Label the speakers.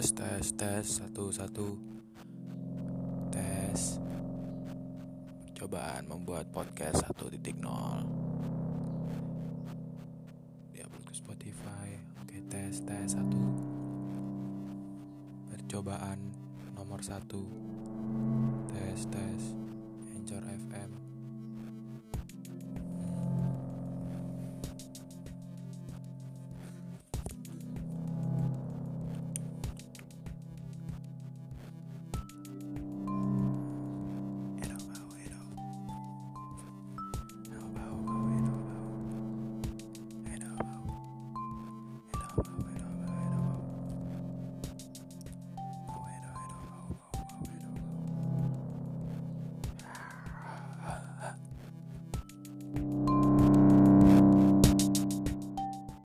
Speaker 1: tes tes tes satu satu. Tes. Percobaan membuat podcast 1.0 diupload ke Spotify. Oke tes tes satu. Percobaan nomor satu. Tes tes. Anchor FM